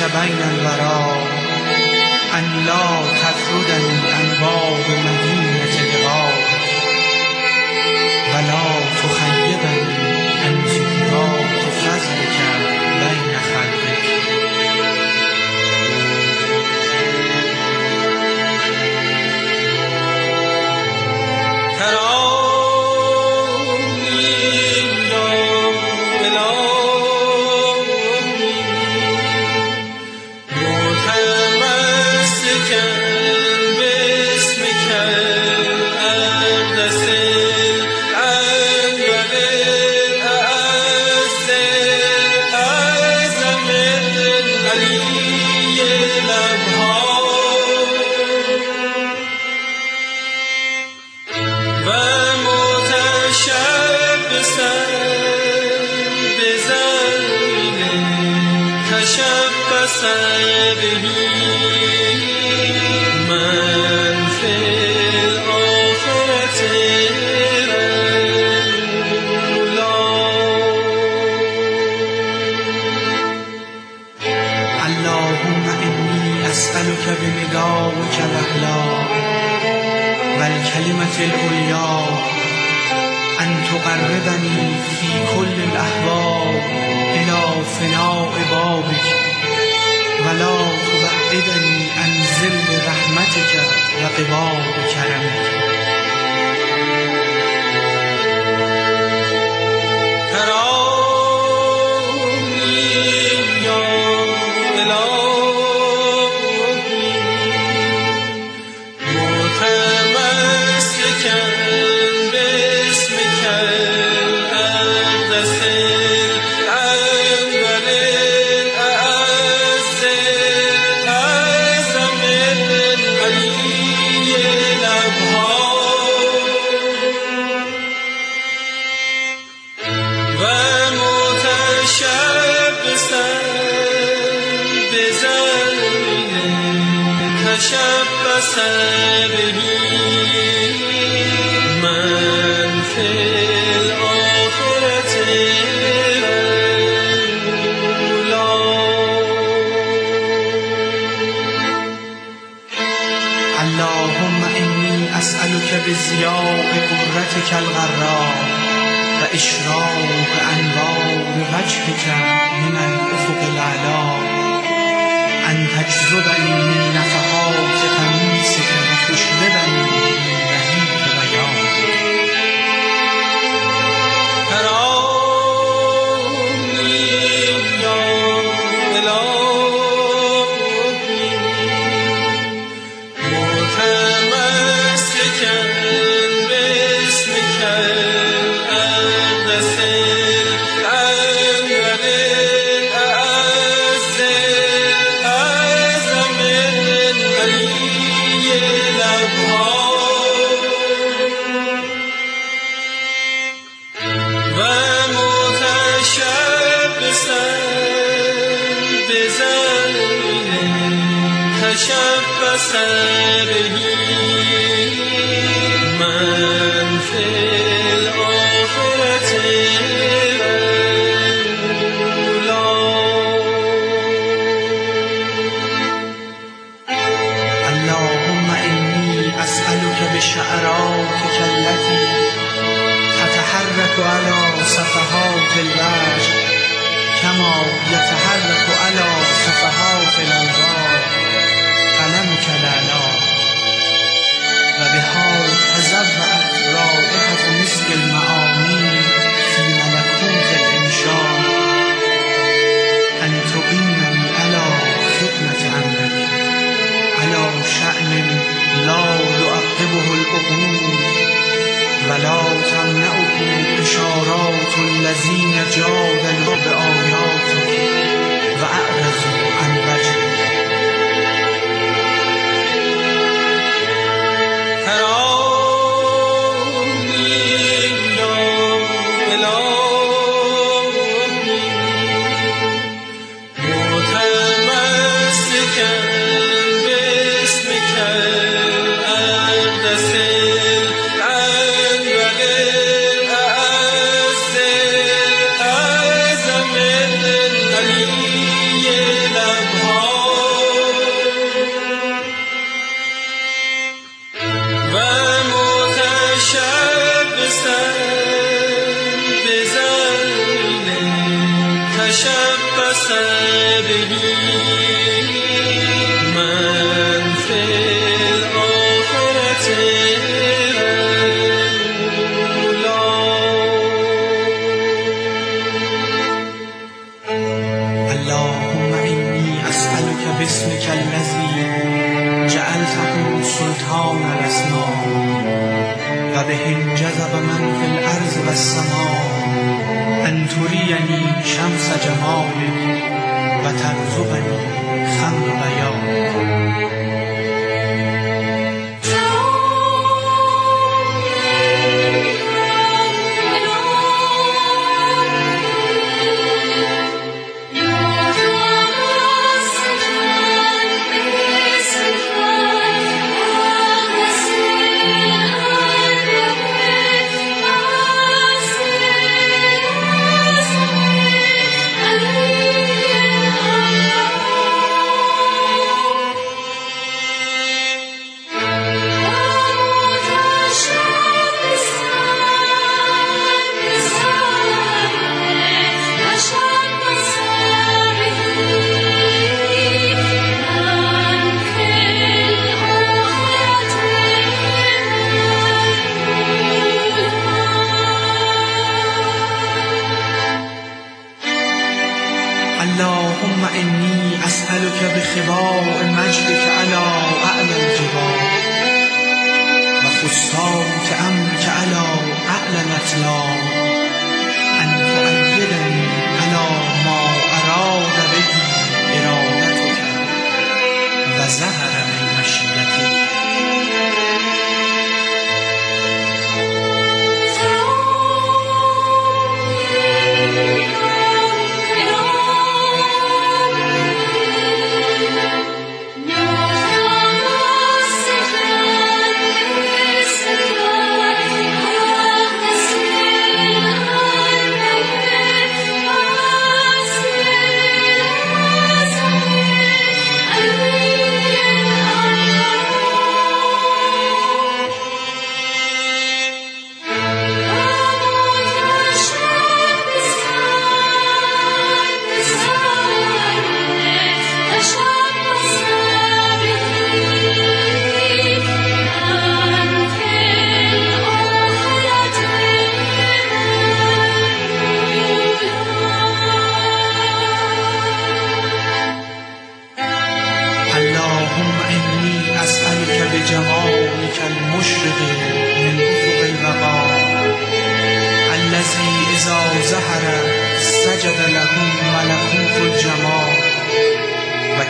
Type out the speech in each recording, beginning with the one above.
فضلك بین الورى ان لا تطردني عن باب مدینة لقائك ولا اللهم إني أسألك بنداءك الأعلى والكلمة العليا أن تقربني في كل الأحوال إلى فناء بابك ولا تبعدني عن ظل رحمتك وقباب كرمك تشبث اللهم إني أسألك بزياء قرتك الغراء وإشراق أنوار وجهك من الأفق الأعلى أن تجذبني من نفحات تميسك وتشربني من أسألك بشعراتك التي تتحرك على صفحات الوجه كما يتحرك على صفحات الأنوار قلمك الأعلى وبها تزرعت رائحة مسك المعاني في ملكوت العقول ولا تمنعه إشارات الذين جادلوا شمس جمال و تنظم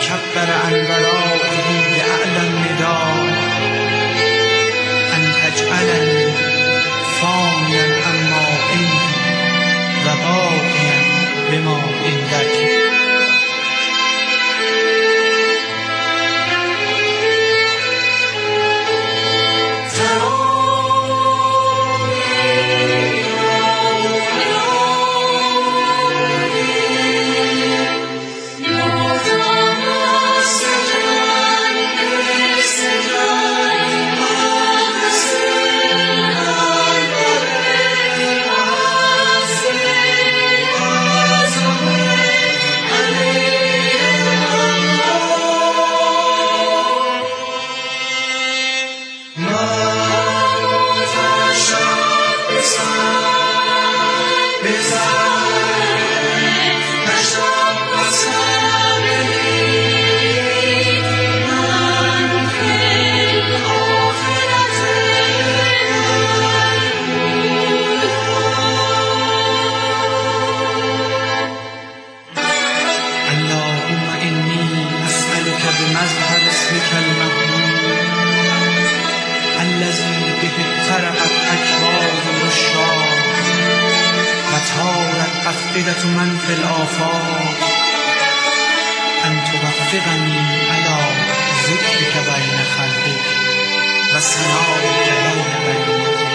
تكبر عن براقه بأعلى النداء أن تجعلني فانيا عما إن وباقيا بما إن أفئدة من في الآفاق أن توفقني على ذكرك بين خلقك وثنائك بين بنيتك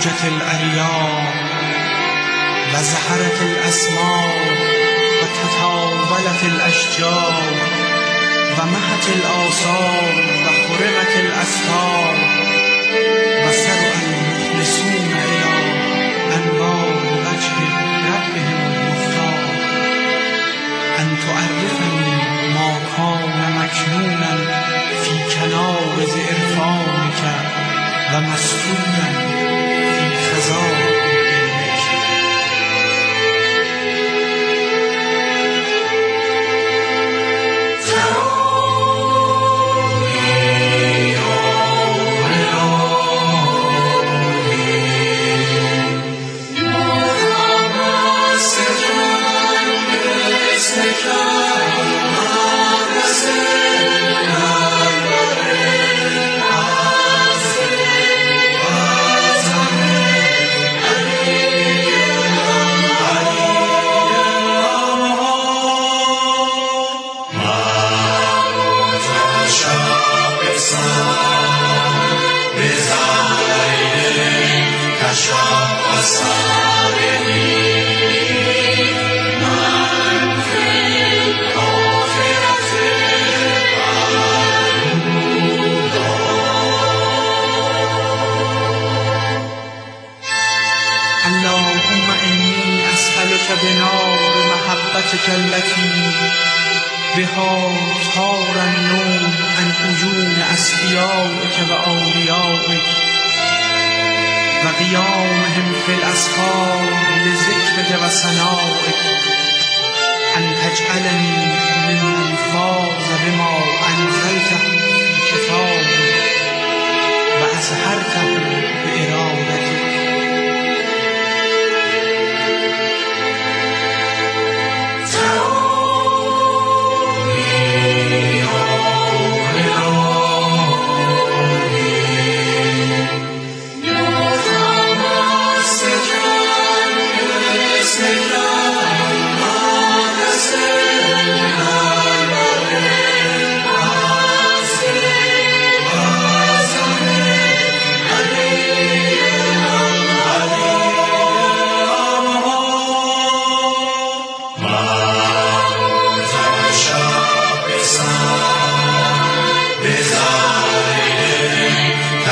وهاجت الأرياح وزهرت الأسماء وتطاولت الأشجار ومهت الآثار وخرمت الأسفار وسرع المخلصون إلى أنوار وجه ربهم المختار أن تعرفني ما كان مكنونا في كنائز عرفانك ومستورا في Oh. محبتك التي بها طار النوم عن عيون أصفيائك وأوليائك وقيامهم في الأسحار لذكرك وثنائك أن تجعلني ممن فاز بما أنزلته في كتابك وأظهرته بإرادتك أسألك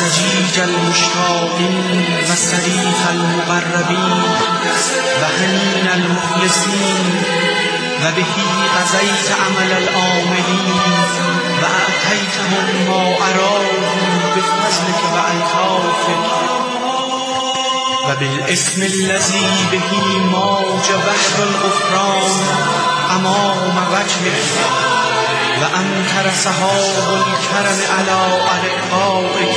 وزجیج المشتاقين وصريخ المقربين وهنين المخلصين وبه قضيت عمل العاملين وأعطيتهم ما أراهم بفضلك وألطافك وبالاسم الذي به موج بحر الغفران أمام وجهك وأمطر سحاب الكرم على أرقائك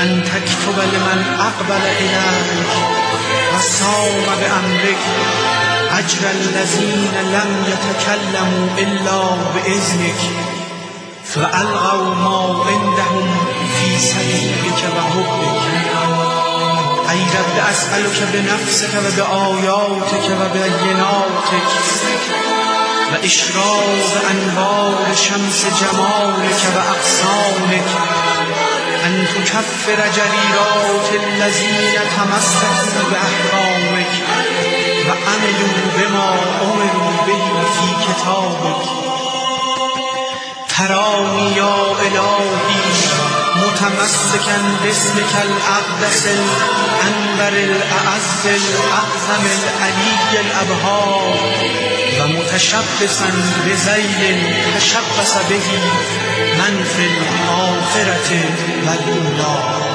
أن تكتب لمن أقبل إليك وصام بأمرك أجر الذين لم يتكلموا إلا بإذنك فألغوا ما عندهم في سبيلك وحبك ای رب اسألك بنفسك و بآیاتك و بیناتك و اشراق انوار شمس جمالك و اقسامك ان تكفر جریرات الذين تمسكوا باحکامك و عملوا بما امروا به في كتابك ترانی یا الهی متمسكا باسمك الأقدس الأنبر الأعز الأعظم العلي الأبهار ومتشبثا بزيل تشبث به من في الآخرة والأولى